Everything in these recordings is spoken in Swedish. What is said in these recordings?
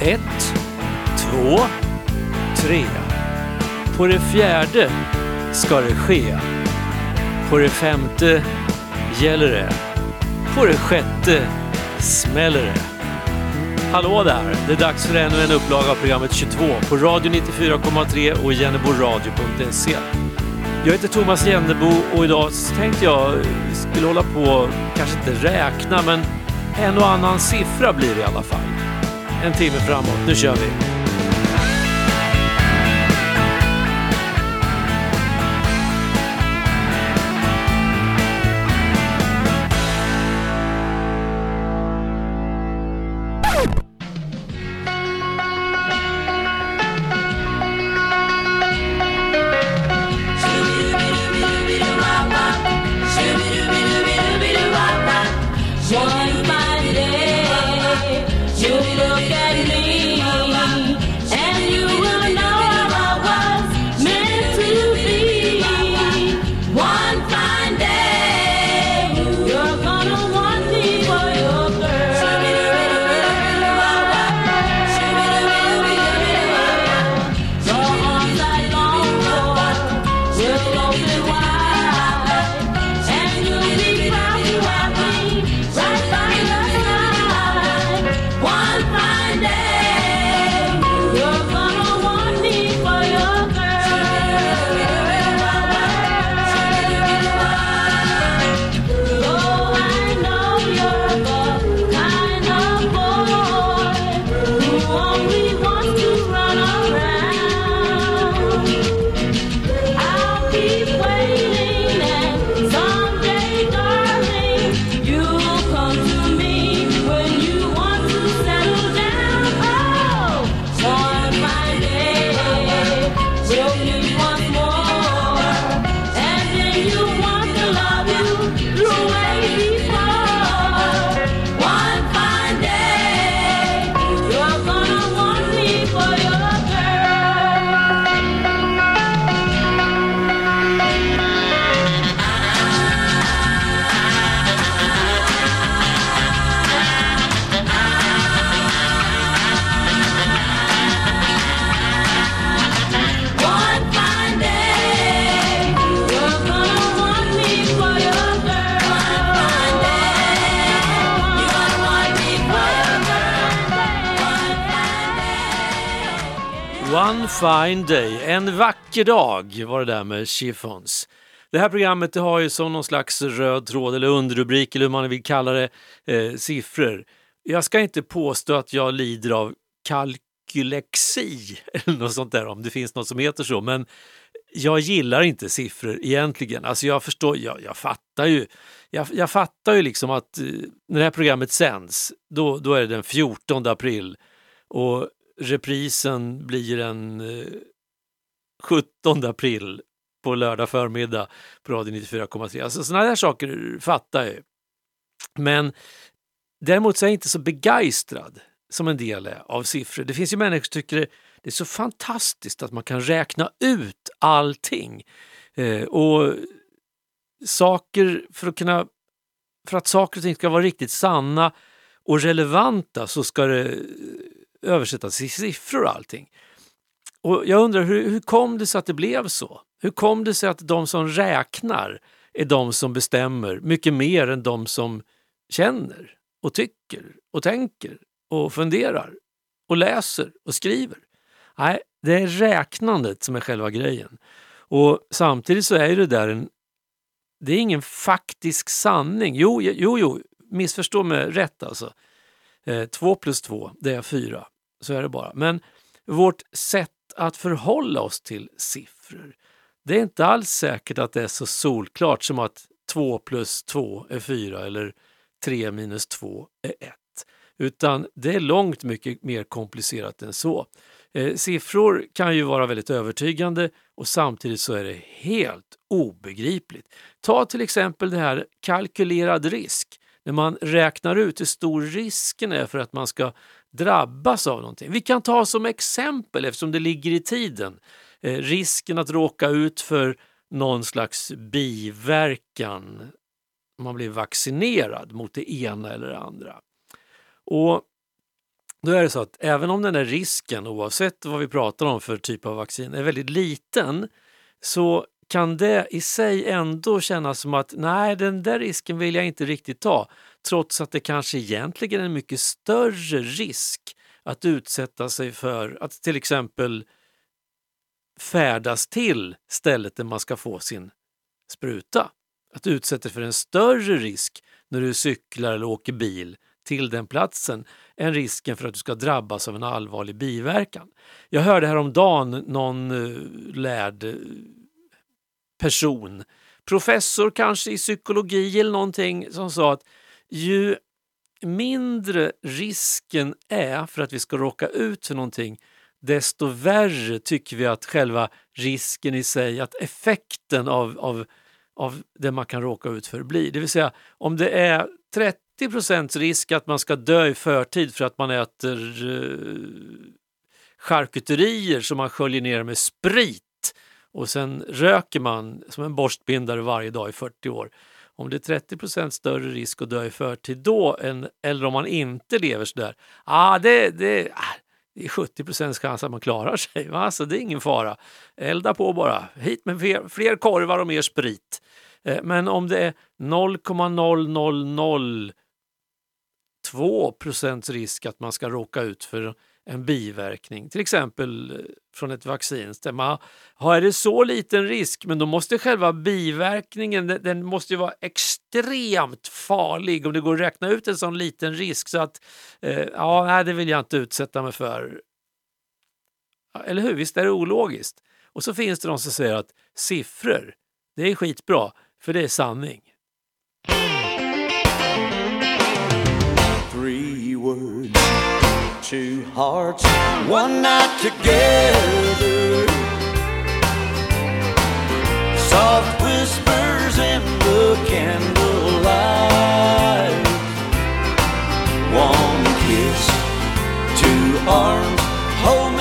Ett, två, tre. På det fjärde ska det ske. På det femte gäller det. På det sjätte smäller det. Hallå där! Det är dags för ännu en upplaga av programmet 22 på Radio 94,3 och jenneboradio.se. Jag heter Thomas Jennebo och idag tänkte jag skulle hålla på, kanske inte räkna, men en och annan siffra blir det i alla fall. En timme framåt, nu kör vi! Vacker dag var det där med chiffons. Det här programmet det har ju som någon slags röd tråd eller underrubrik eller hur man vill kalla det, eh, siffror. Jag ska inte påstå att jag lider av kalkylexi eller något sånt där om det finns något som heter så, men jag gillar inte siffror egentligen. Alltså jag förstår, jag, jag fattar ju, jag, jag, fattar ju liksom att eh, när det här programmet sänds, då, då är det den 14 april och reprisen blir den eh, 17 april på lördag förmiddag på Radio 94,3. Alltså sådana där saker fattar jag Men däremot så är jag inte så begeistrad som en del är av siffror. Det finns ju människor som tycker det är så fantastiskt att man kan räkna ut allting. Eh, och saker för att kunna för att saker och ting ska vara riktigt sanna och relevanta så ska det eh, översättas i siffror och allting. Och jag undrar hur, hur kom det sig att det blev så? Hur kom det sig att de som räknar är de som bestämmer mycket mer än de som känner och tycker och tänker och funderar och läser och skriver? Nej, det är räknandet som är själva grejen. Och samtidigt så är det där en... Det är ingen faktisk sanning. Jo, jo, jo, missförstå mig rätt alltså. Eh, två plus två, det är fyra. Så är det bara. Men vårt sätt att förhålla oss till siffror, det är inte alls säkert att det är så solklart som att 2 plus 2 är 4 eller 3 minus 2 är 1. Utan det är långt mycket mer komplicerat än så. Eh, siffror kan ju vara väldigt övertygande och samtidigt så är det helt obegripligt. Ta till exempel det här kalkylerad risk. När man räknar ut hur stor risken är för att man ska drabbas av någonting. Vi kan ta som exempel, eftersom det ligger i tiden, Eh, risken att råka ut för någon slags biverkan om man blir vaccinerad mot det ena eller det andra. Och då är det så att även om den här risken, oavsett vad vi pratar om för typ av vaccin, är väldigt liten så kan det i sig ändå kännas som att nej, den där risken vill jag inte riktigt ta. Trots att det kanske egentligen är en mycket större risk att utsätta sig för att till exempel färdas till stället där man ska få sin spruta. Att utsätta sig för en större risk när du cyklar eller åker bil till den platsen än risken för att du ska drabbas av en allvarlig biverkan. Jag hörde häromdagen någon eh, lärd eh, person, professor kanske i psykologi eller någonting, som sa att ju mindre risken är för att vi ska råka ut för någonting desto värre tycker vi att själva risken i sig, att effekten av, av, av det man kan råka ut för blir. Det vill säga om det är 30 procents risk att man ska dö i förtid för att man äter uh, charkuterier som man sköljer ner med sprit och sen röker man som en borstbindare varje dag i 40 år. Om det är 30% större risk att dö i förtid då än, eller om man inte lever sådär, ah, det, det, ah, det är 70% chans att man klarar sig. Va? Så det är ingen fara. Elda på bara. Hit med fler, fler korvar och mer sprit. Eh, men om det är 0,0002% risk att man ska råka ut för en biverkning, till exempel eh, från ett vaccin. Man har det så liten risk, men då måste själva biverkningen den måste ju vara extremt farlig om det går att räkna ut en sån liten risk. Så att, eh, ja, nej, det vill jag inte utsätta mig för. Eller hur? Visst är det ologiskt? Och så finns det de som säger att siffror, det är skitbra, för det är sanning. Three words two hearts, one night together. Soft whispers in the candlelight. One kiss, two arms, hold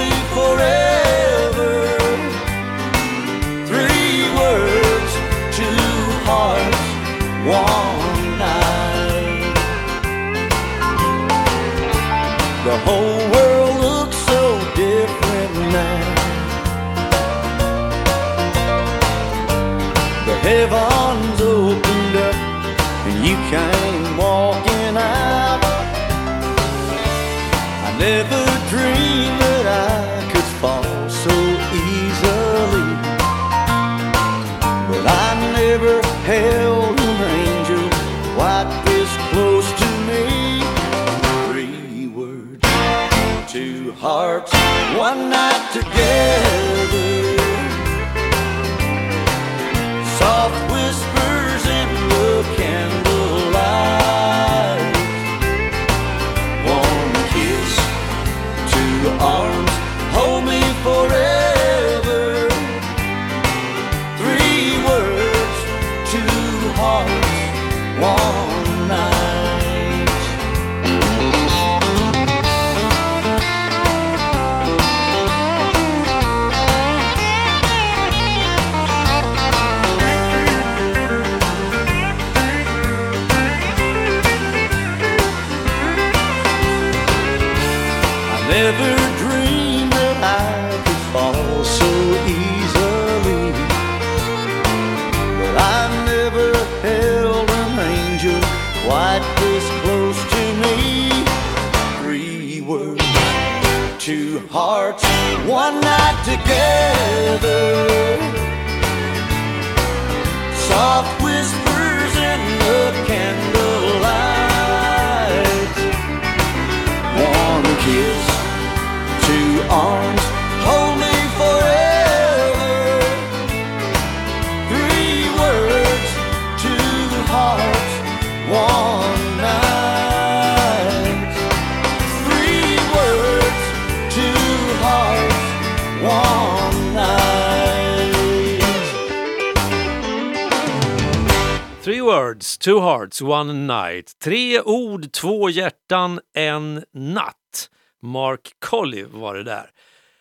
two hearts, one night. Tre ord, två hjärtan, en natt. Mark Colley var det där.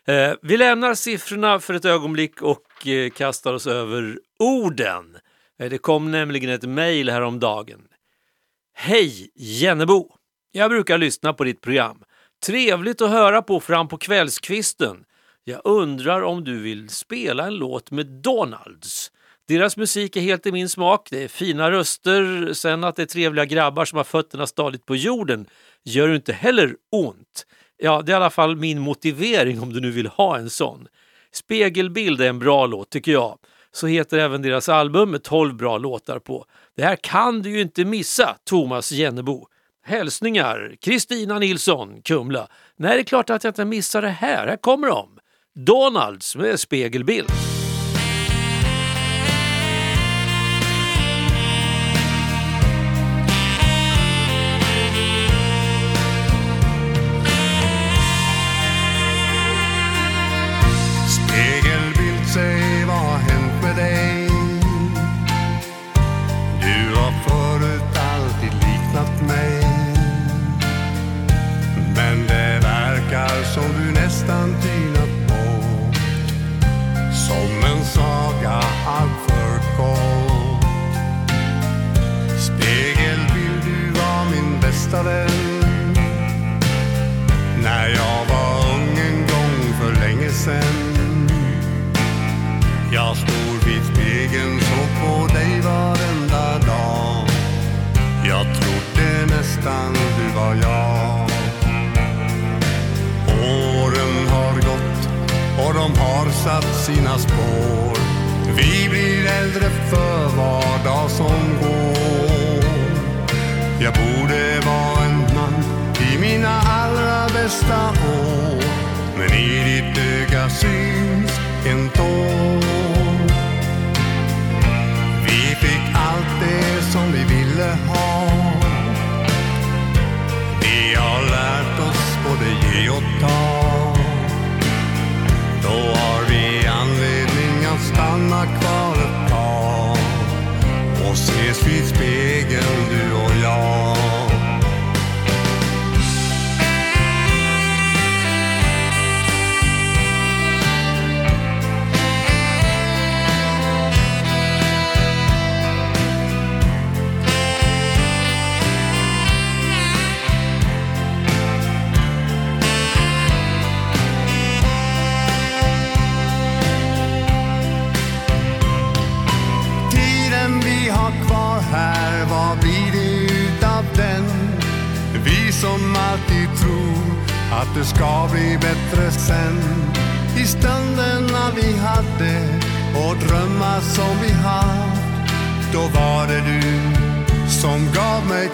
Eh, vi lämnar siffrorna för ett ögonblick och eh, kastar oss över orden. Eh, det kom nämligen ett mejl häromdagen. Hej Jennebo! Jag brukar lyssna på ditt program. Trevligt att höra på fram på kvällskvisten. Jag undrar om du vill spela en låt med Donalds? Deras musik är helt i min smak. Det är fina röster. Sen att det är trevliga grabbar som har fötterna stadigt på jorden gör inte heller ont. Ja, det är i alla fall min motivering om du nu vill ha en sån. Spegelbild är en bra låt tycker jag. Så heter även deras album med 12 bra låtar på. Det här kan du ju inte missa, Thomas Jennebo. Hälsningar Kristina Nilsson, Kumla. Nej, det är klart att jag inte missar det här. Här kommer de. Donalds med spegelbild. Spegelbild,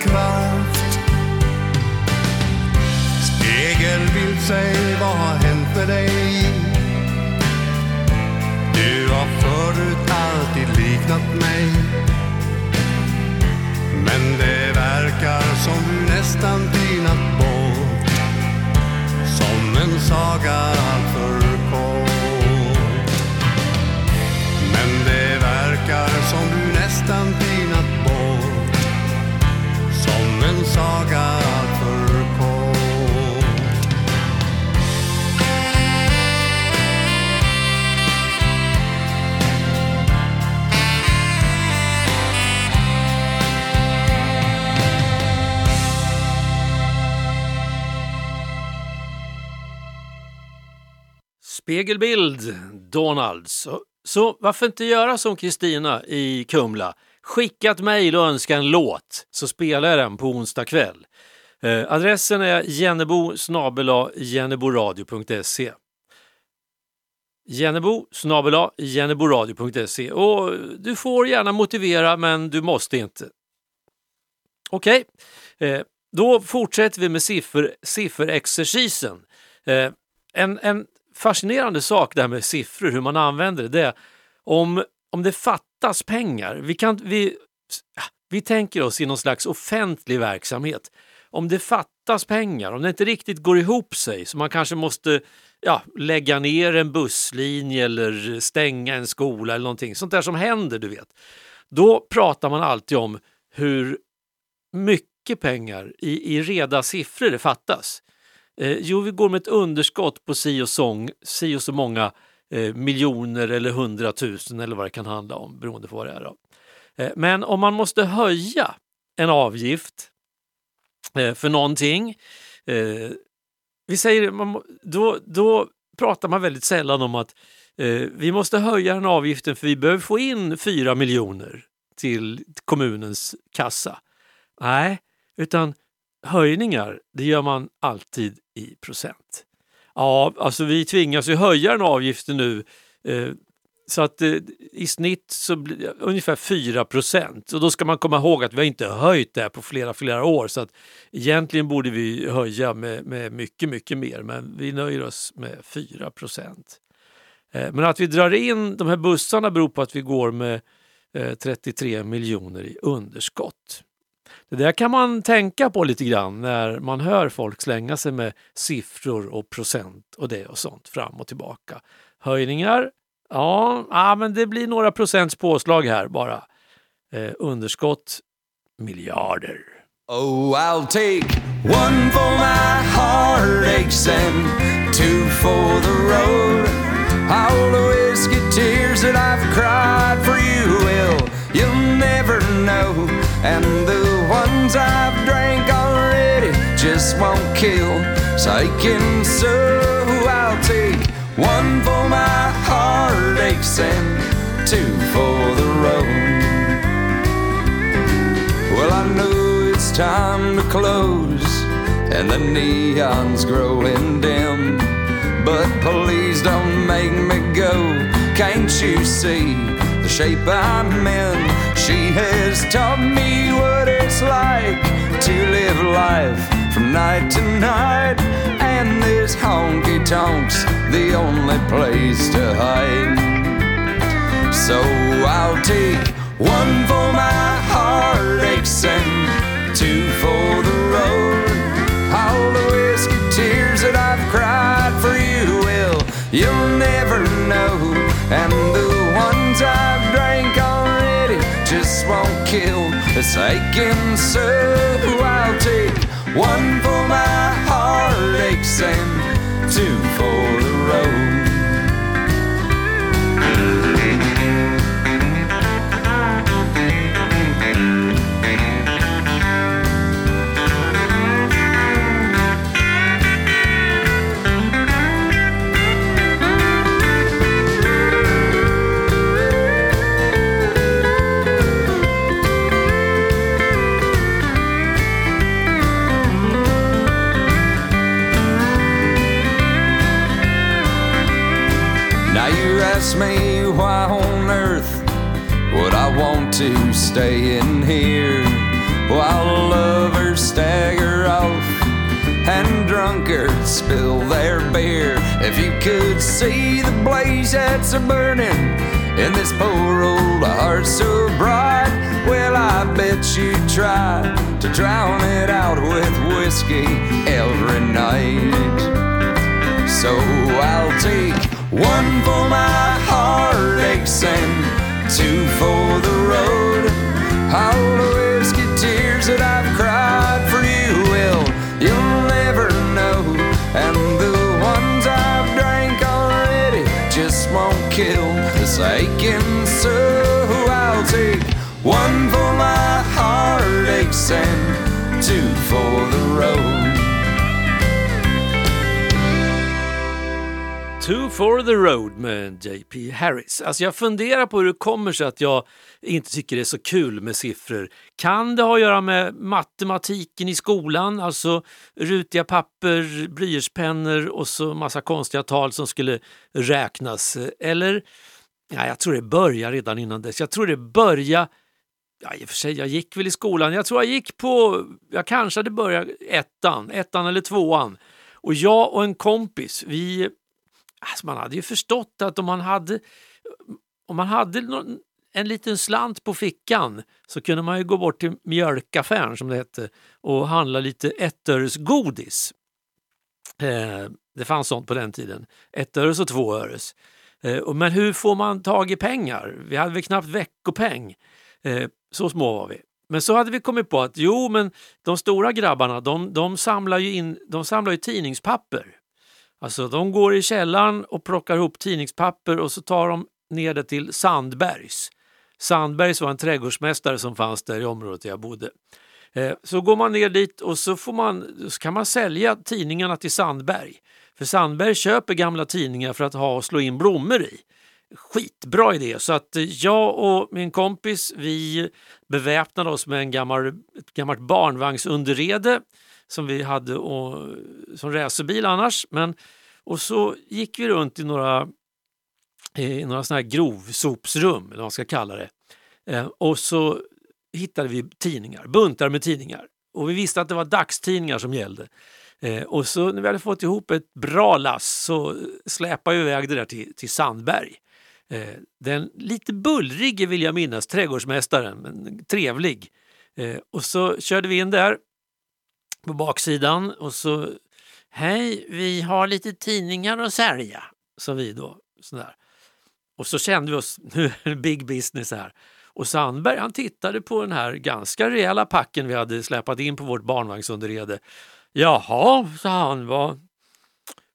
kraft Spegelbild, säg vad har hänt med dig? Du har förut alltid liknat mig. Men det verkar som du nästan tynat bort. Som en saga alltför kort. Men det verkar som du nästan tynat bort som en saga för kort Spegelbild, Donalds. Så varför inte göra som Kristina i Kumla? Skicka ett mejl och önska en låt så spelar jag den på onsdag kväll. Eh, adressen är jennebo jenneboradio.se Jennebo jenneboradio.se och du får gärna motivera men du måste inte. Okej, eh, då fortsätter vi med siffer, sifferexercisen. Eh, en, en fascinerande sak det här med siffror, hur man använder det, det är om, om det fattas pengar. Vi, kan, vi, ah, vi tänker oss i någon slags offentlig verksamhet. Om det fattas pengar, om det inte riktigt går ihop sig så man kanske måste ja, lägga ner en busslinje eller stänga en skola eller någonting sånt där som händer, du vet. Då pratar man alltid om hur mycket pengar i, i reda siffror det fattas. Eh, jo, vi går med ett underskott på si och, sång, si och så många eh, miljoner eller hundratusen eller vad det kan handla om beroende på vad det är. Då. Eh, men om man måste höja en avgift eh, för någonting, eh, vi säger, man, då, då pratar man väldigt sällan om att eh, vi måste höja den avgiften för vi behöver få in 4 miljoner till kommunens kassa. Nej, utan höjningar, det gör man alltid i procent. Ja, alltså vi tvingas ju höja den avgiften nu eh, så att eh, i snitt så blir det ungefär 4 procent. Och då ska man komma ihåg att vi har inte höjt det här på flera, flera år så att egentligen borde vi höja med, med mycket, mycket mer men vi nöjer oss med 4 procent. Eh, men att vi drar in de här bussarna beror på att vi går med eh, 33 miljoner i underskott. Det där kan man tänka på lite grann när man hör folk slänga sig med siffror och procent och det och sånt fram och tillbaka. Höjningar? Ja, ja men det blir några procents påslag här bara. Eh, underskott? Miljarder. Oh, I'll take one for my heartaches and two for the road. All the whiskey tears that I've cried for you, will you'll never know. And the just won't kill. Taking so I'll take one for my heartaches and two for the road. Well, I know it's time to close and the neon's growing dim. But please don't make me go. Can't you see the shape I'm in? She has taught me what it's like to live life from night to night. And this honky tonk's the only place to hide. So I'll take one for my heartaches and two for the road. All the whiskey tears that I've cried for you, will you'll never know. And the ones I've drank already just won't kill. It's aching, so I'll take one for my heartaches and two for the road. Ask me why on earth would I want to stay in here while lovers stagger off and drunkards spill their beer. If you could see the blaze that's a burning in this poor old heart so bright, well, I bet you'd try to drown it out with whiskey every night. So I'll take one for my heartaches and two for the road. All the whiskey tears that I've cried for you, well, you'll never know. And the ones I've drank already just won't kill this aching so I'll take one for my heartaches and two for the road. Two for the road med JP Harris. Alltså jag funderar på hur det kommer sig att jag inte tycker det är så kul med siffror. Kan det ha att göra med matematiken i skolan, alltså rutiga papper, blyertspennor och så massa konstiga tal som skulle räknas? Eller? Ja, jag tror det börjar redan innan dess. Jag tror det börjar Ja, i och för sig, jag gick väl i skolan. Jag tror jag gick på, jag kanske hade börjat ettan, ettan eller tvåan. Och jag och en kompis, vi Alltså man hade ju förstått att om man hade, om man hade någon, en liten slant på fickan så kunde man ju gå bort till mjölkaffären som det hette och handla lite ettöresgodis. Eh, det fanns sånt på den tiden. Ettöres och tvåöres. Eh, men hur får man tag i pengar? Vi hade väl knappt veckopeng. Eh, så små var vi. Men så hade vi kommit på att jo, men de stora grabbarna de, de, samlar, ju in, de samlar ju tidningspapper. Alltså de går i källaren och plockar ihop tidningspapper och så tar de ner det till Sandbergs. Sandbergs var en trädgårdsmästare som fanns där i området där jag bodde. Eh, så går man ner dit och så, får man, så kan man sälja tidningarna till Sandberg. För Sandberg köper gamla tidningar för att ha och slå in blommor i. Skitbra idé! Så att eh, jag och min kompis vi beväpnade oss med en gammal, ett gammalt barnvagnsunderrede som vi hade och, som racerbil annars. Men, och så gick vi runt i några, i några såna här grovsopsrum, eller vad man ska kalla det. Eh, och så hittade vi tidningar, buntar med tidningar. Och vi visste att det var dagstidningar som gällde. Eh, och så när vi hade fått ihop ett bra lass så släpade vi iväg det där till, till Sandberg. Eh, den lite bullrige vill jag minnas, trädgårdsmästaren, men trevlig. Eh, och så körde vi in där på baksidan och så Hej, vi har lite tidningar att sälja, sa vi då. Sådär. Och så kände vi oss, nu är det big business här. Och Sandberg han tittade på den här ganska rejäla packen vi hade släpat in på vårt barnvagnsunderrede. Jaha, sa han, vad,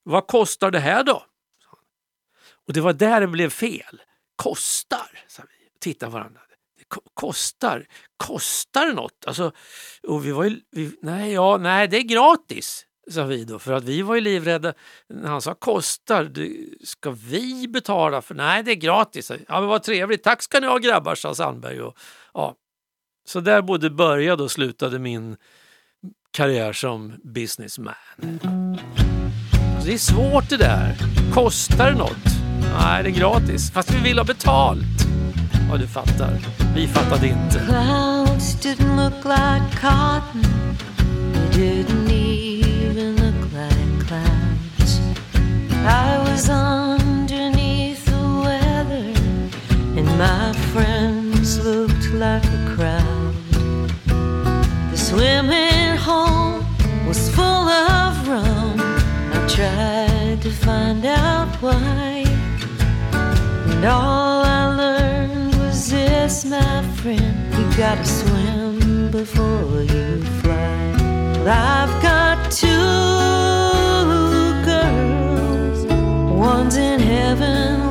vad kostar det här då? Och det var där det blev fel. Kostar, sa vi. Titta varandra. Kostar? Kostar det något? Alltså, och vi var ju, vi, nej, ja, nej, det är gratis sa vi då, för att vi var ju livrädda. När han sa kostar, du, ska vi betala för? Nej, det är gratis. Ja, men vad trevligt, tack ska ni ha grabbar, sa Sandberg. Och, ja. Så där både började och slutade min karriär som businessman. Alltså, det är svårt det där. Kostar det något? Nej, det är gratis. Fast vi vill ha betalt. Ja, du fattar. Vi fattade inte. Clouds didn't look like cotton. They didn't even look like clouds. I was underneath the weather and my friends looked like a crowd. The swimming hole was full of rum. I tried to find out why. And all this, my friend. You gotta swim before you fly. I've got two girls. One's in heaven,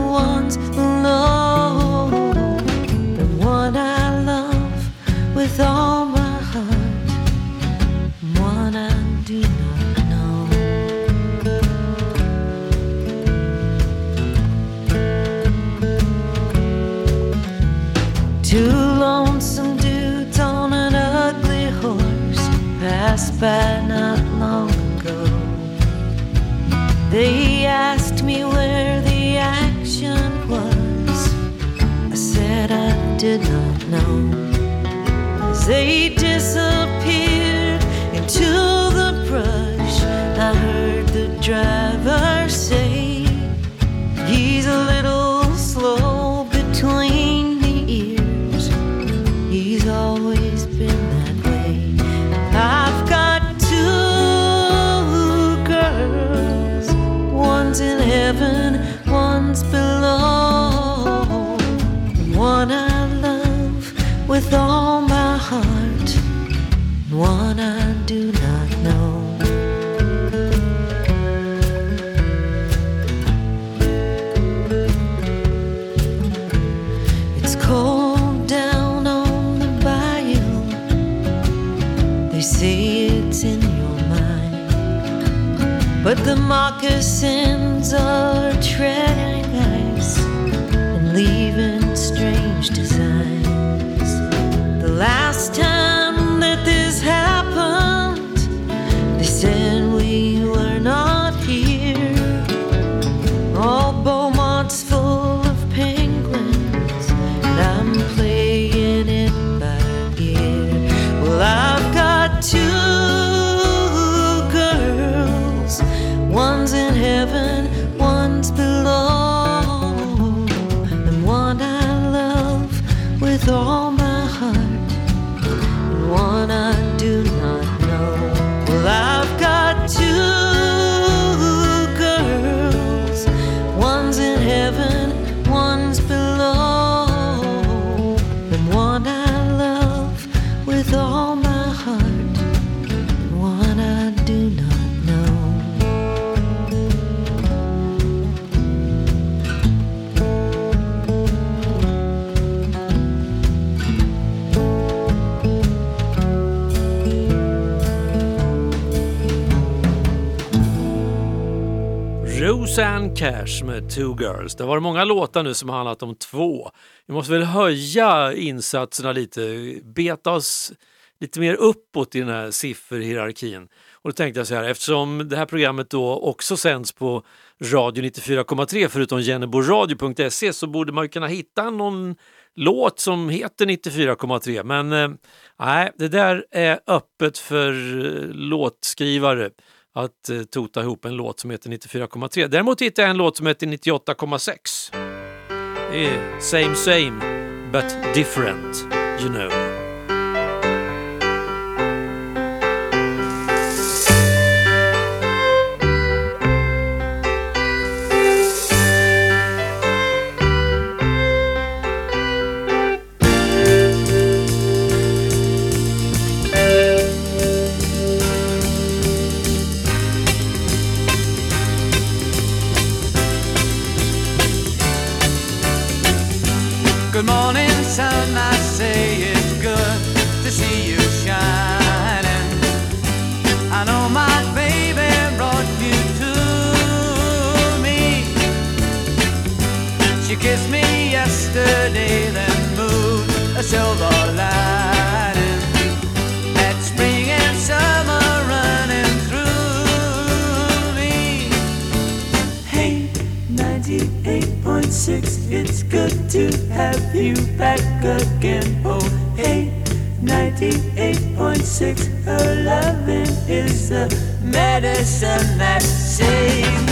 Cash med Two Girls. Det har varit många låtar nu som har handlat om två. Vi måste väl höja insatserna lite, beta oss lite mer uppåt i den här sifferhierarkin. Och då tänkte jag så här, eftersom det här programmet då också sänds på Radio 94,3 förutom jenneboradio.se så borde man ju kunna hitta någon låt som heter 94,3 men eh, nej, det där är öppet för eh, låtskrivare att eh, tota ihop en låt som heter 94,3. Däremot hittade jag en låt som heter 98,6. Det är same same but different, you know. Good morning, sun. I say it's good to see you shining. I know my baby brought you to me. She kissed me yesterday, then moved a silver light. six. It's good to have you back again. Oh, hey, 98.6. Her loving is the medicine that saves.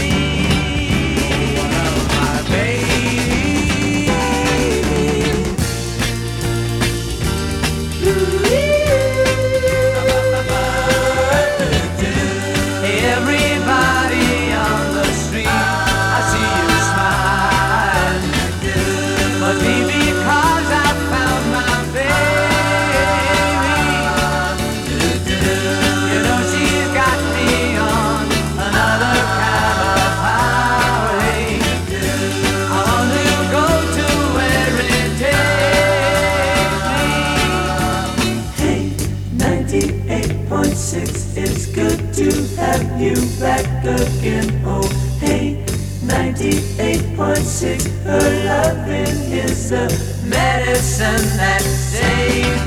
again. Oh, hey, 98.6. Her loving is the medicine that saves.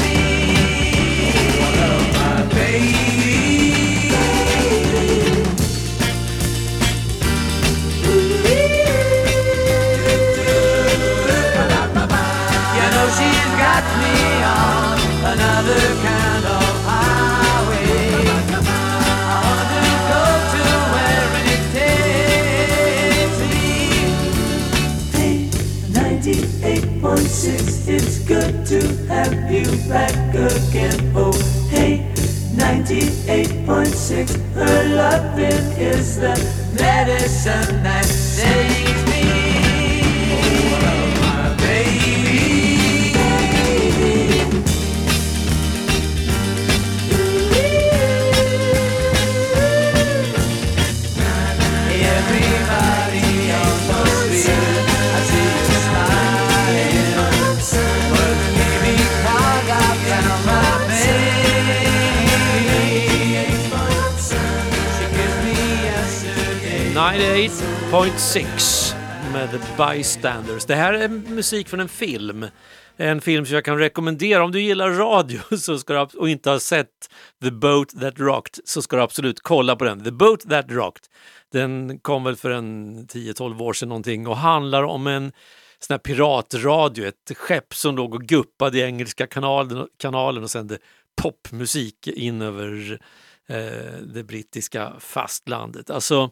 time. Med The Bystanders. Det här är musik från en film. En film som jag kan rekommendera. Om du gillar radio så ska du, och inte har sett The Boat That Rocked så ska du absolut kolla på den. The Boat That Rocked. Den kom väl för en 10-12 år sedan någonting och handlar om en sån här piratradio, ett skepp som låg och guppade i Engelska kanalen, kanalen och sände popmusik in över eh, det brittiska fastlandet. Alltså,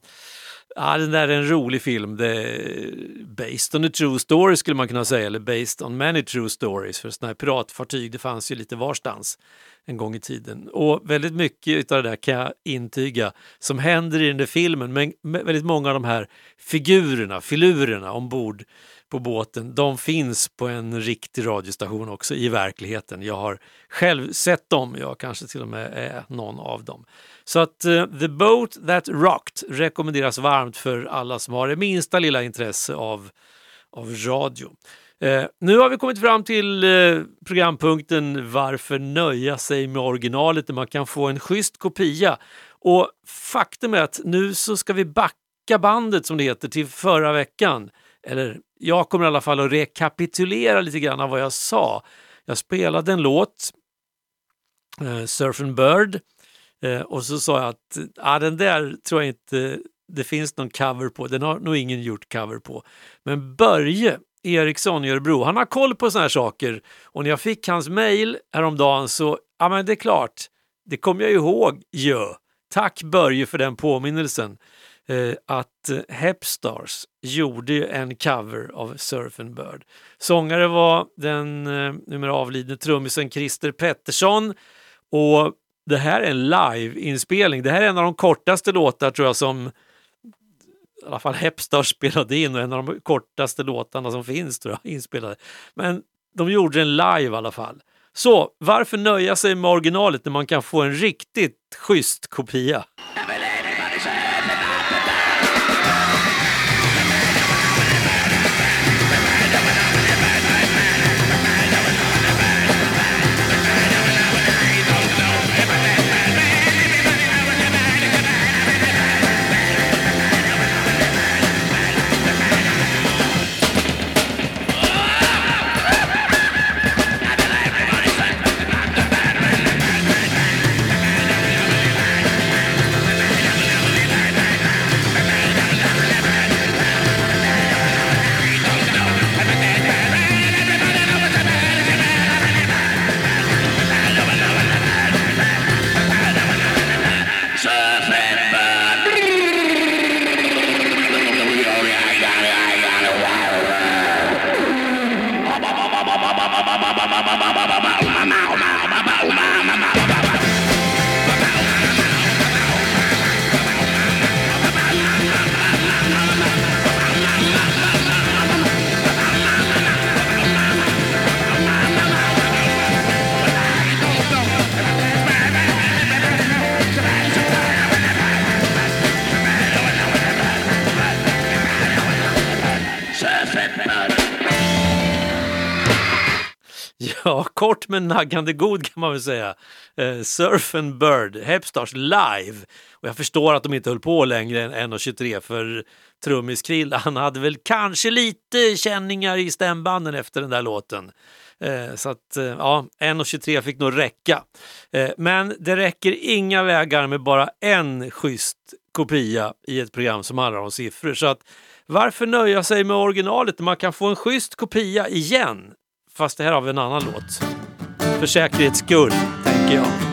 Ja, den där är en rolig film. Det är based on a true story skulle man kunna säga, eller based on many true stories. För sådana här piratfartyg, det fanns ju lite varstans en gång i tiden. Och väldigt mycket av det där kan jag intyga som händer i den där filmen. Men väldigt många av de här figurerna, filurerna ombord på båten, de finns på en riktig radiostation också i verkligheten. Jag har själv sett dem, jag kanske till och med är någon av dem. Så att uh, The Boat That Rocked rekommenderas varmt för alla som har det minsta lilla intresse av, av radio. Uh, nu har vi kommit fram till uh, programpunkten Varför nöja sig med originalet när man kan få en schysst kopia. Och faktum är att nu så ska vi backa bandet som det heter till förra veckan. Eller jag kommer i alla fall att rekapitulera lite grann av vad jag sa. Jag spelade en låt, eh, Surf and Bird, eh, och så sa jag att ah, den där tror jag inte det finns någon cover på. Den har nog ingen gjort cover på. Men Börje Eriksson i Örebro, han har koll på såna här saker. Och när jag fick hans mejl häromdagen så, ja men det är klart, det kommer jag ihåg ju. Tack Börje för den påminnelsen. Eh, att eh, Hepstars gjorde en cover av Surf and Bird. Sångare var den eh, numera avlidne trummisen Christer Pettersson och det här är en live-inspelning. Det här är en av de kortaste låtar tror jag som i alla fall Hepstars spelade in och en av de kortaste låtarna som finns tror jag inspelade. Men de gjorde den live i alla fall. Så varför nöja sig med originalet när man kan få en riktigt schysst kopia? Kort men naggande god kan man väl säga. Eh, Surf and Bird, Hepstars live. Och jag förstår att de inte höll på längre än 1.23 för trummis Krill, han hade väl kanske lite känningar i stämbanden efter den där låten. Eh, så att eh, ja, 1.23 fick nog räcka. Eh, men det räcker inga vägar med bara en schysst kopia i ett program som handlar om siffror. Så att varför nöja sig med originalet när man kan få en schysst kopia igen? Fast det här har vi en annan låt. För säkerhets skull, tänker jag.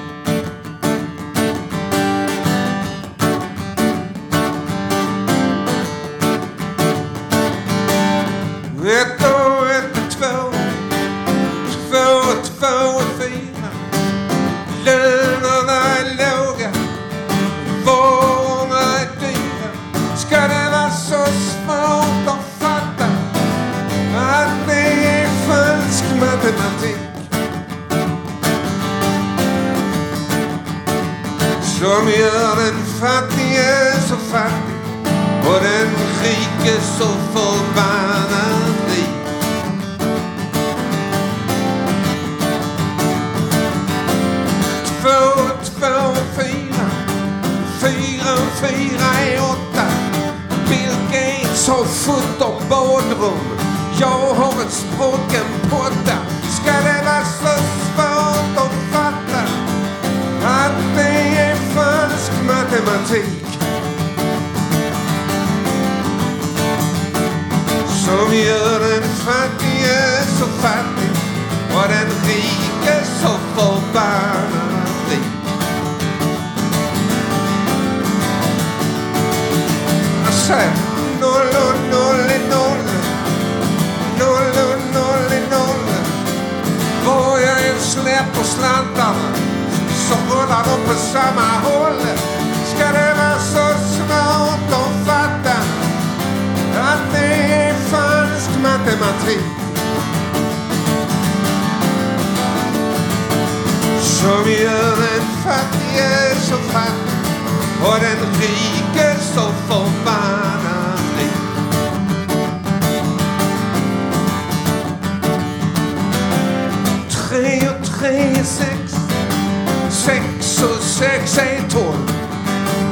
Som gör den fattige så fattig och den rike så förbannad rik. Två, två, fyra, fyra, fyra är åtta. Bill Gates har sjutton badrum. Jag har ett språk, en potta. Kollar upp på samma håll. Ska det vara så svårt att fatta att det är falsk matematik som gör den fattige så fattig och den rike så förbannad rik. Tre och tre är sex, sex Jesus sex är tolv.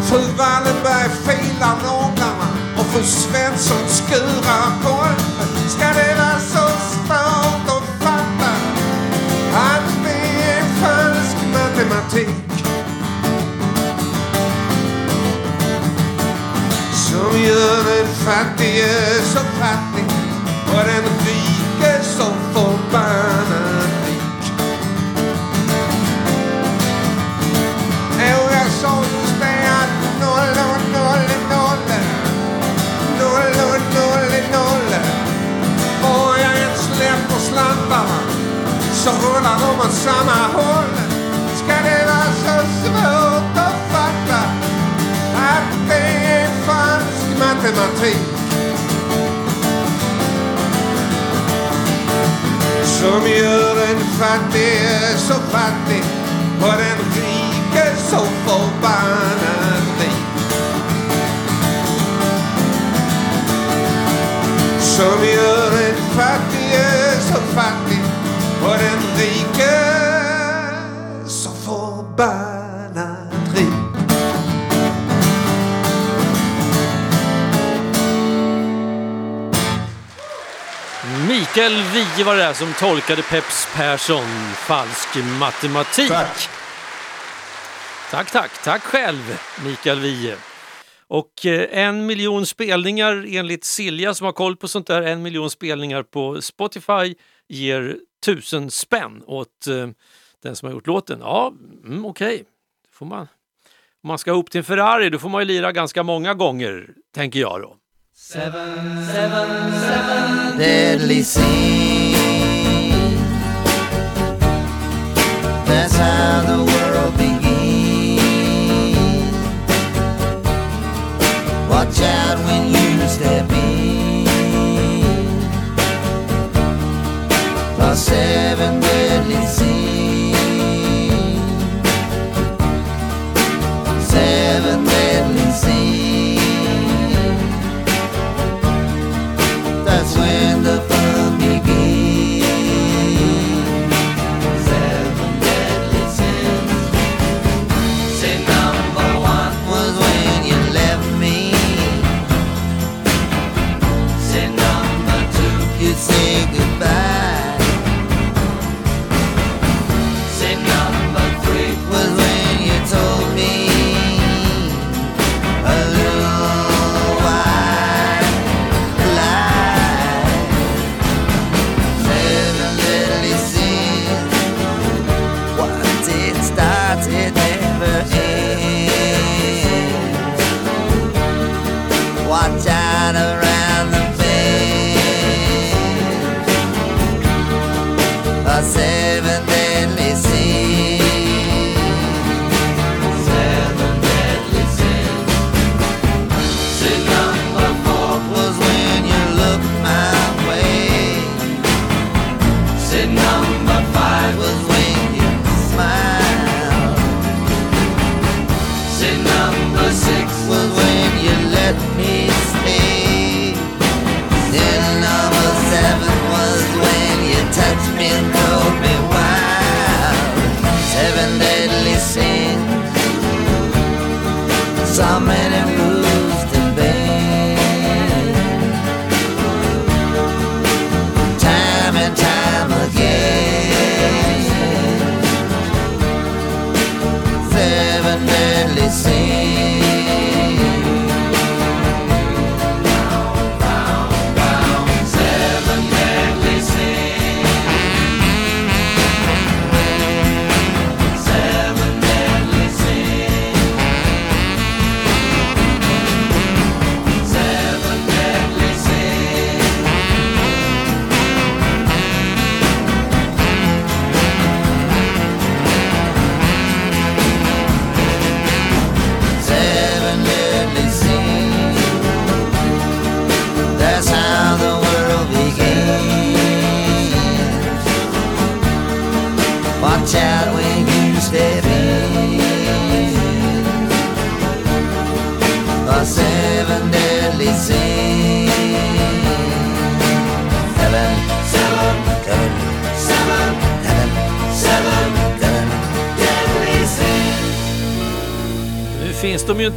Fru Wallenberg filar naglarna och fru Svensson skurar golv. Ska det vara så svårt att fatta att det är falsk matematik? Som gör den fattige så fattig och den rike så förbannad? Så rullar de åt samma håll. Ska det vara så svårt att fatta att det är falsk matematik? som gör den fattige så fattig och den rike så förbannat rik. Som gör den fattige så fattig och den rike så förbannat rik. Mikael Wiehe var det där som tolkade Peps Persson falsk matematik. Tack. Tack, tack. Tack själv, Mikael Wiehe. Och eh, en miljon spelningar enligt Silja som har koll på sånt där, en miljon spelningar på Spotify ger tusen spänn åt eh, den som har gjort låten. Ja, mm, okej. Får man, om man ska ihop till en Ferrari då får man ju lira ganska många gånger, tänker jag då. Seven, seven, seven deadly sin. That's how the world begins. Watch out when you seven deadly sins.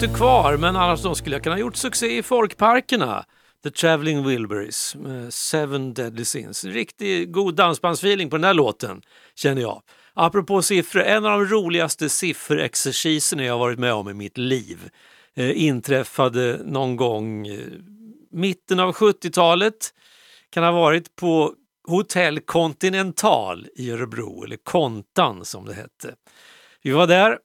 Inte kvar, men annars de skulle jag kunna ha gjort succé i folkparkerna. The Traveling Wilburys, eh, Seven Deadly Sins. Riktigt god dansbandsfeeling på den här låten, känner jag. Apropå siffror, en av de roligaste sifferexerciserna jag varit med om i mitt liv eh, inträffade någon gång eh, mitten av 70-talet. Kan ha varit på Hotell Continental i Örebro, eller Kontan som det hette. Vi var där,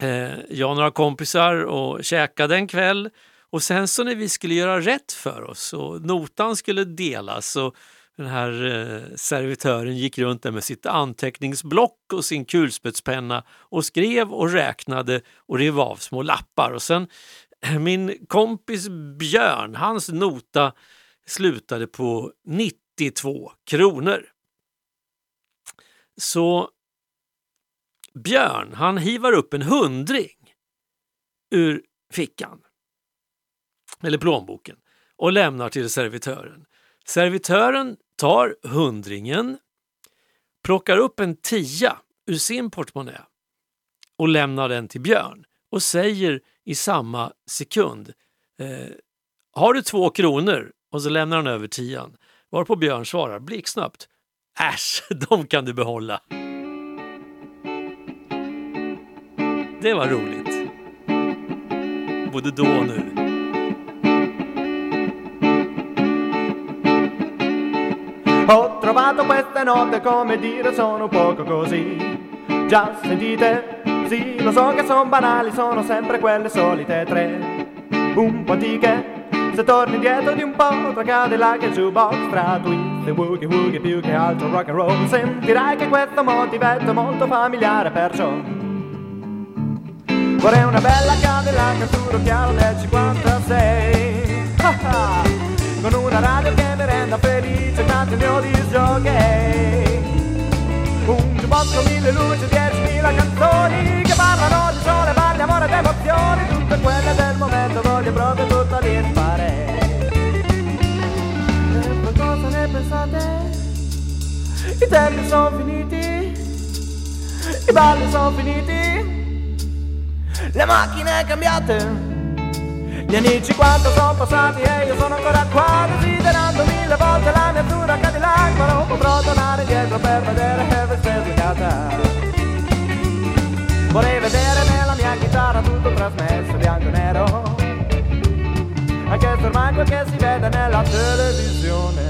Eh, jag och några kompisar och käkade en kväll och sen så när vi skulle göra rätt för oss och notan skulle delas och den här eh, servitören gick runt där med sitt anteckningsblock och sin kulspetspenna och skrev och räknade och rev av små lappar. Och sen eh, min kompis Björn, hans nota slutade på 92 kronor. Så Björn, han hivar upp en hundring ur fickan, eller plånboken, och lämnar till servitören. Servitören tar hundringen, plockar upp en tia ur sin portmonnä och lämnar den till Björn och säger i samma sekund eh, Har du två kronor? Och så lämnar han över tian. Varpå Björn svarar blixtsnabbt Äsch, de kan du behålla. Det var roligt. Både då och nu. Ho trovato queste note come dire sono un poco così. Già sentite? Sì, lo so che sono banali, sono sempre quelle solite tre. Un po' antiche. Se torni indietro di un po' tra Cadillac e jukebox Tra twist e woogie woogie più che altro rock and roll Sentirai che questo motivetto è molto familiare perciò Vorrei una bella Cadillac azzurro chiaro del 56 Con una radio che mi renda felice canto il mio disjockey. Un con mille luci, diecimila canzoni Che parlano di sole, parli, amore ed emozioni. Tutte quelle del momento voglio proprio tutto lì fare. E cosa ne pensate? I tempi sono finiti. I balli sono finiti le macchine cambiate. Gli anni 50 sono passati e io sono ancora qua desiderando mille volte la mia azzurra Cadillac ma non potrò tornare indietro per vedere Elvis sbloccata. Vorrei vedere nella mia chitarra tutto trasmesso bianco e nero anche se ormai quel che si vede nella televisione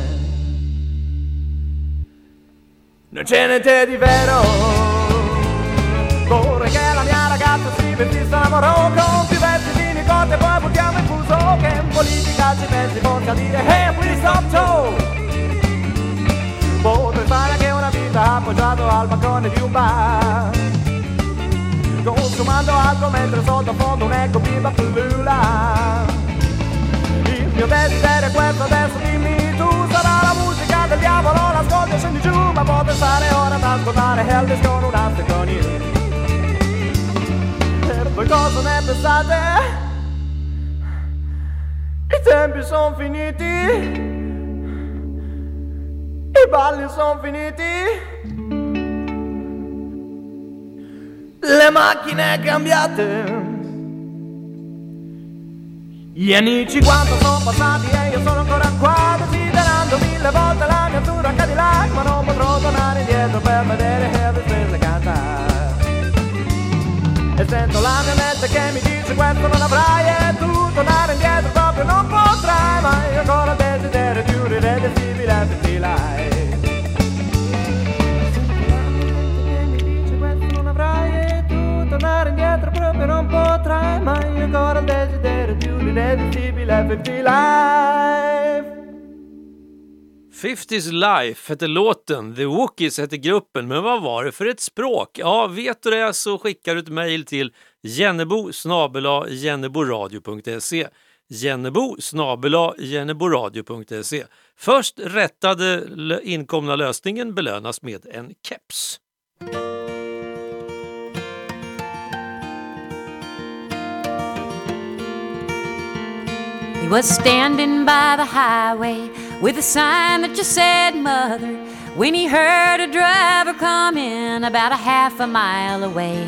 non c'è niente di vero ragazza si vestisse a moro con più versi di nicote poi buttiamo il fuso che in politica ci pensi forse a dire hey please stop show Potrei fare anche una vita appoggiato al balcone di un bar Consumando altro mentre sottofondo un eco bimba pullula Il mio desiderio è questo adesso dimmi tu sarà la musica del diavolo? L'ascolti e scendi giù ma potrei stare ora ad ascoltare Elvis con una con you poi cosa ne pensate? I tempi sono finiti, i balli sono finiti, le macchine cambiate. Gli anni 50 sono passati e io sono ancora qua desiderando mille volte la mia azzurra Cadillac ma non potrò tornare indietro per vedere Elvis sento la mia mente che mi dice questo non avrai e tu tornare indietro proprio non potrai ma io ancora desiderio di un irreversibile tu tornare indietro proprio non potrai ma io ancora desiderio di un irreversibile FT Life 50s Life hette låten, The Wookies hette gruppen, men vad var det för ett språk? Ja, vet du det så skickar du ett mejl till jennebo jenneboradio.se jennebo jenneboradio.se Först rättade inkomna lösningen belönas med en keps. He was standing by the highway with a sign that just said mother when he heard a driver coming about a half a mile away.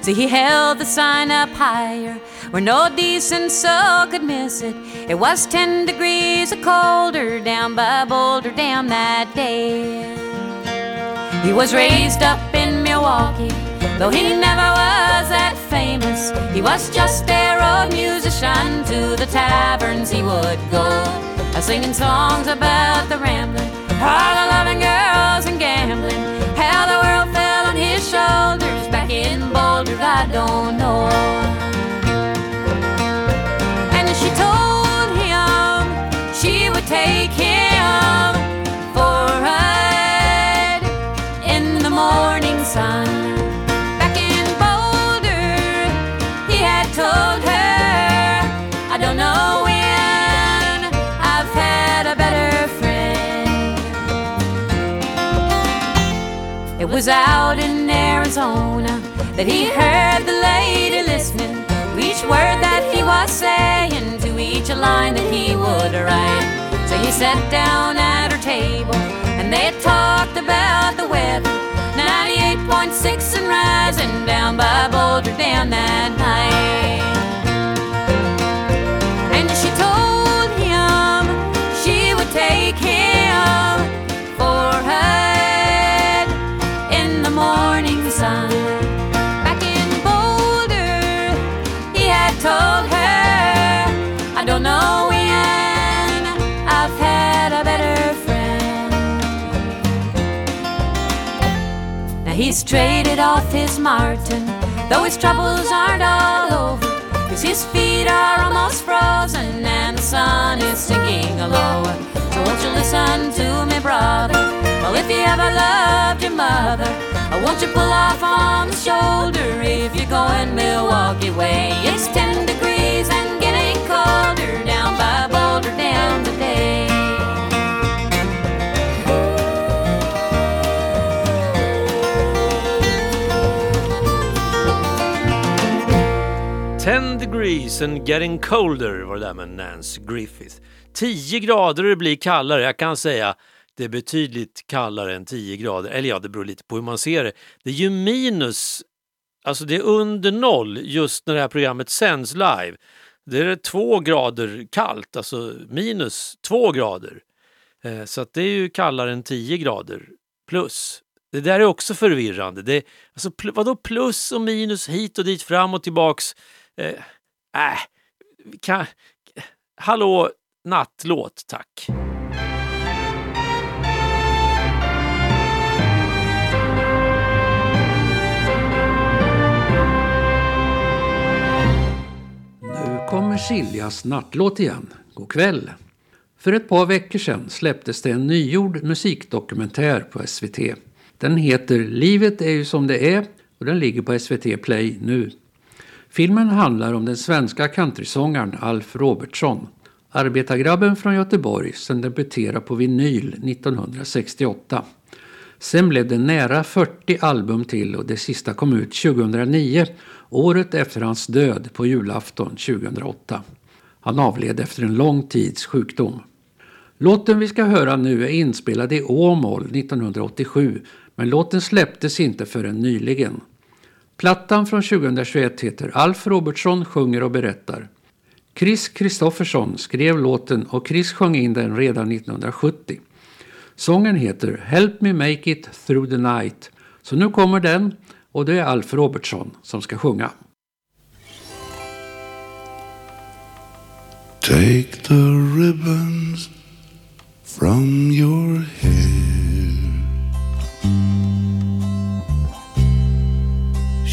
So he held the sign up higher where no decent soul could miss it. It was ten degrees colder down by Boulder Dam that day. He was raised up in Milwaukee, though he never was that famous. He was just a road musician to the taverns he would go, singing songs about the rambling, all the loving girls and gambling, how the world fell on his shoulders back in Boulder. I don't know. Was out in Arizona that he heard the lady listening to each word that he was saying, to each line that he would write. So he sat down at her table and they talked about the weather. 98.6 and rising down by Boulder down that night. He's traded off his Martin, though his troubles aren't all over. Cause his feet are almost frozen and the sun is sinking lower. So won't you listen to me, brother? Well, if you ever loved your mother, or won't you pull off on the shoulder if you're going Milwaukee way? It's 10 degrees and getting colder down by degrees and getting colder var det där med Nance Griffith. 10 grader och det blir kallare. Jag kan säga det är betydligt kallare än 10 grader. Eller ja, det beror lite på hur man ser det. Det är ju minus, alltså det är under noll just när det här programmet sänds live. Det är två grader kallt, alltså minus två grader. Eh, så att det är ju kallare än 10 grader plus. Det där är också förvirrande. Det, alltså, pl- vadå plus och minus hit och dit, fram och tillbaks? Eh, äh, kan, hallå, nattlåt tack. Nu kommer Siljas nattlåt igen. God kväll! För ett par veckor sedan släpptes det en nygjord musikdokumentär på SVT. Den heter Livet är ju som det är och den ligger på SVT Play nu. Filmen handlar om den svenska countrysångaren Alf Robertsson. Arbetargrabben från Göteborg som debuterade på vinyl 1968. Sen blev det nära 40 album till och det sista kom ut 2009, året efter hans död på julafton 2008. Han avled efter en lång tids sjukdom. Låten vi ska höra nu är inspelad i Åmål 1987 men låten släpptes inte förrän nyligen. Plattan från 2021 heter Alf Robertsson sjunger och berättar. Chris Kristoffersson skrev låten och Chris sjöng in den redan 1970. Sången heter Help Me Make It Through the Night. Så nu kommer den och det är Alf Robertsson som ska sjunga. Take the ribbons from your head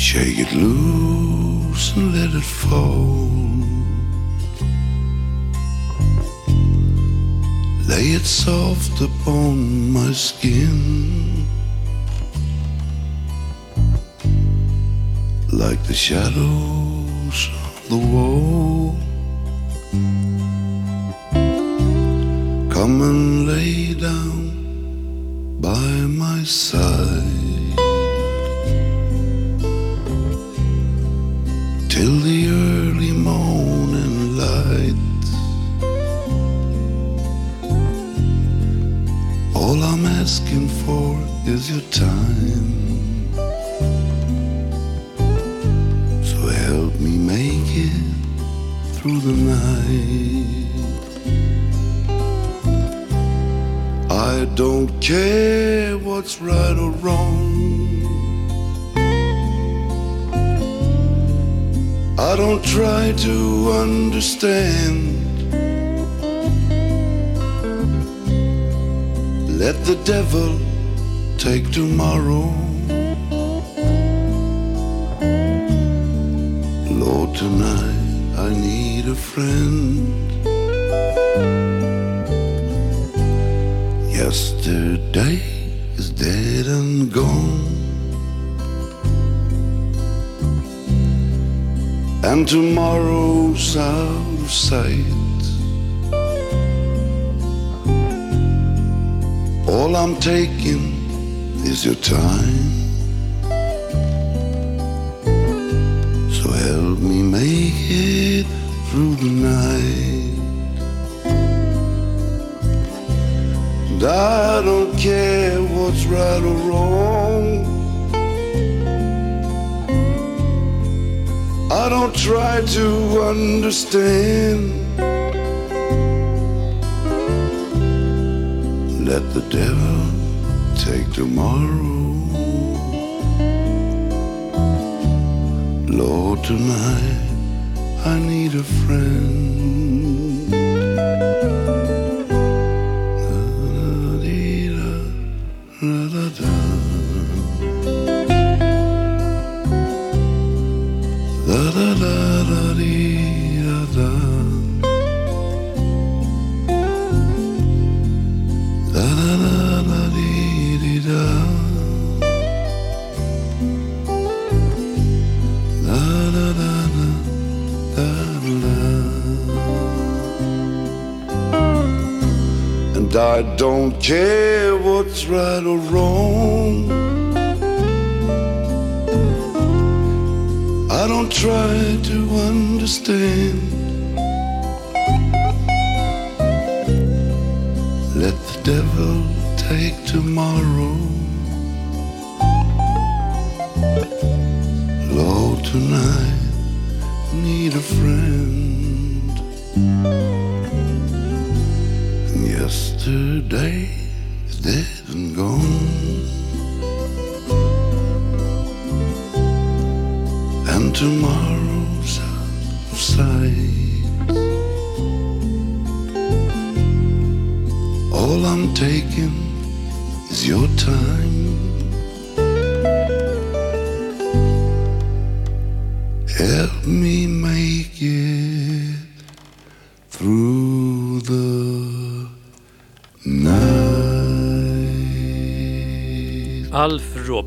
Shake it loose and let it fall. Lay it soft upon my skin. Like the shadows on the wall. Come and lay down by my side till the early morning light. All I'm asking for is your time. So help me make it through the night. I don't care what's right or wrong. I don't try to understand. Let the devil take tomorrow. Lord, tonight I need a friend. Yesterday is dead and gone. And tomorrow's out of sight. All I'm taking is your time. So help me make it through the night. And I don't care what's right or wrong. I don't try to understand. Let the devil take tomorrow. Lord, tonight I need a friend. I don't care what's right or wrong. I don't try to understand. Let the devil take tomorrow. Lord, tonight need a friend. Yesterday is dead and gone. and tomorrow's out of sight. All I'm taking is your time.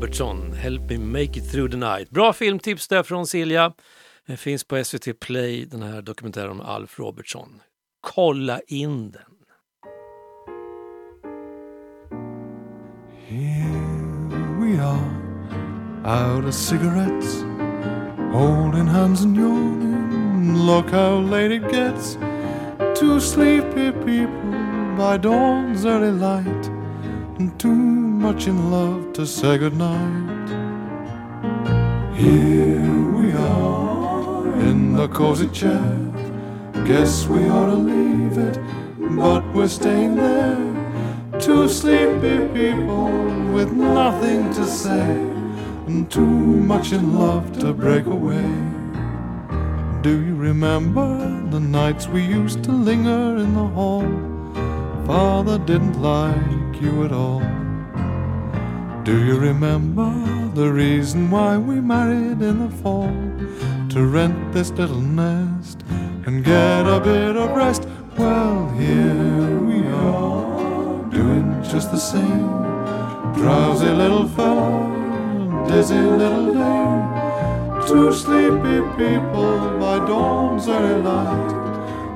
Robertson, Help me make it through the night. Bra filmtips där från Silja. Den finns på SVT Play, den här dokumentären om Alf Robertson. Kolla in den. Here we are, out of cigarettes, holding hands and yawning. Look how late it gets. Two sleepy people by dawn's early light, and two much in love to say goodnight. Here we are in the cozy chair. Guess we ought to leave it, but we're staying there. Two sleepy people with nothing to say, and too much in love to break away. Do you remember the nights we used to linger in the hall? Father didn't like you at all. Do you remember the reason why we married in the fall? To rent this little nest and get a bit of rest. Well, here we are, doing just the same. Drowsy little fella, dizzy little dame. Two sleepy people by dawn's early light,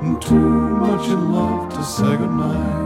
and too much in love to say goodnight.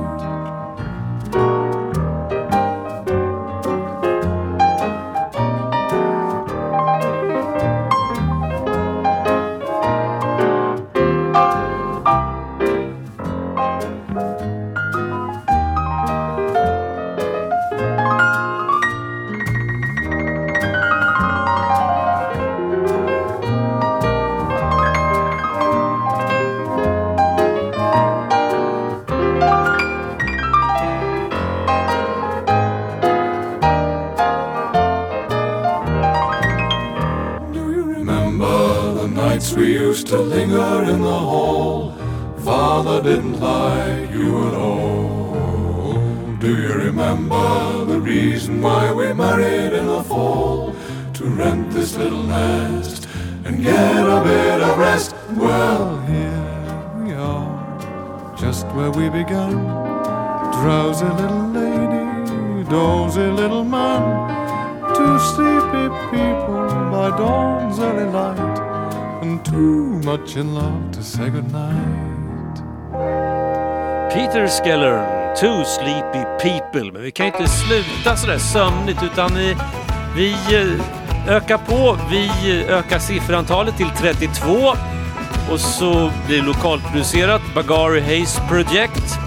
Too much love to say goodnight. Peter Skeller, Two Sleepy People. Men vi kan inte sluta sådär sömnigt utan vi, vi eh, ökar på. Vi eh, ökar sifferantalet till 32 och så blir det lokalproducerat Bagari Hayes Project.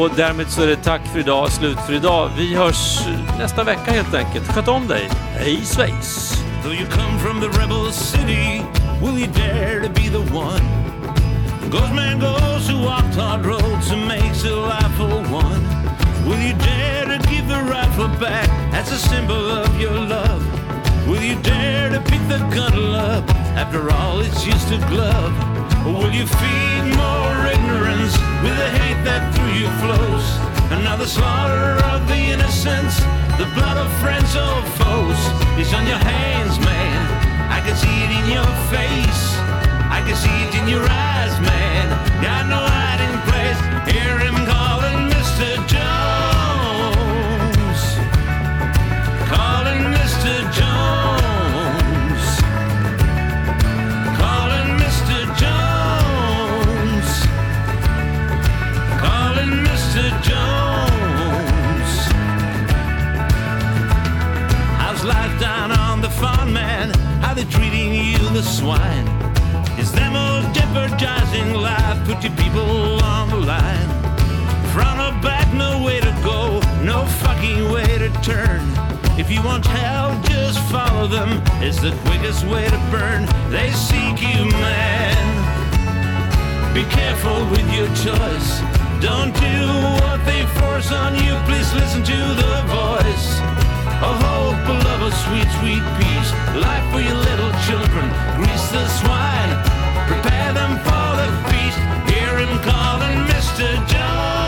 Och därmed så är det tack för idag, slut för idag. Vi hörs nästa vecka helt enkelt. Sköt om dig. Hej svejs! Though you come from the rebel city, will you dare to be the one? Goes man goes who walked hard roads and makes a life for one. Will you dare to give the rifle back as a symbol of your love? Will you dare to pick the gun up after all it's used to glove? Or will you feed more ignorance with the hate that through you flows? Another slaughter of the innocents, the blood of friends or foes is on your hands, man. I can see it in your face. I can see it in your eyes, man. Got no hiding place. Hear him calling Mr. Jones. Man? How they treating you, the swine? Is them all jeopardizing life? Put your people on the line. Front or back, no way to go, no fucking way to turn. If you want hell, just follow them. It's the quickest way to burn. They seek you, man. Be careful with your choice. Don't do what they force on you. Please listen to the voice. A hope, a love, a sweet, sweet peace. Life for your little children. Grease the swine. Prepare them for the feast. Hear him calling Mr. Jones.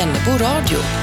Jennebo radio.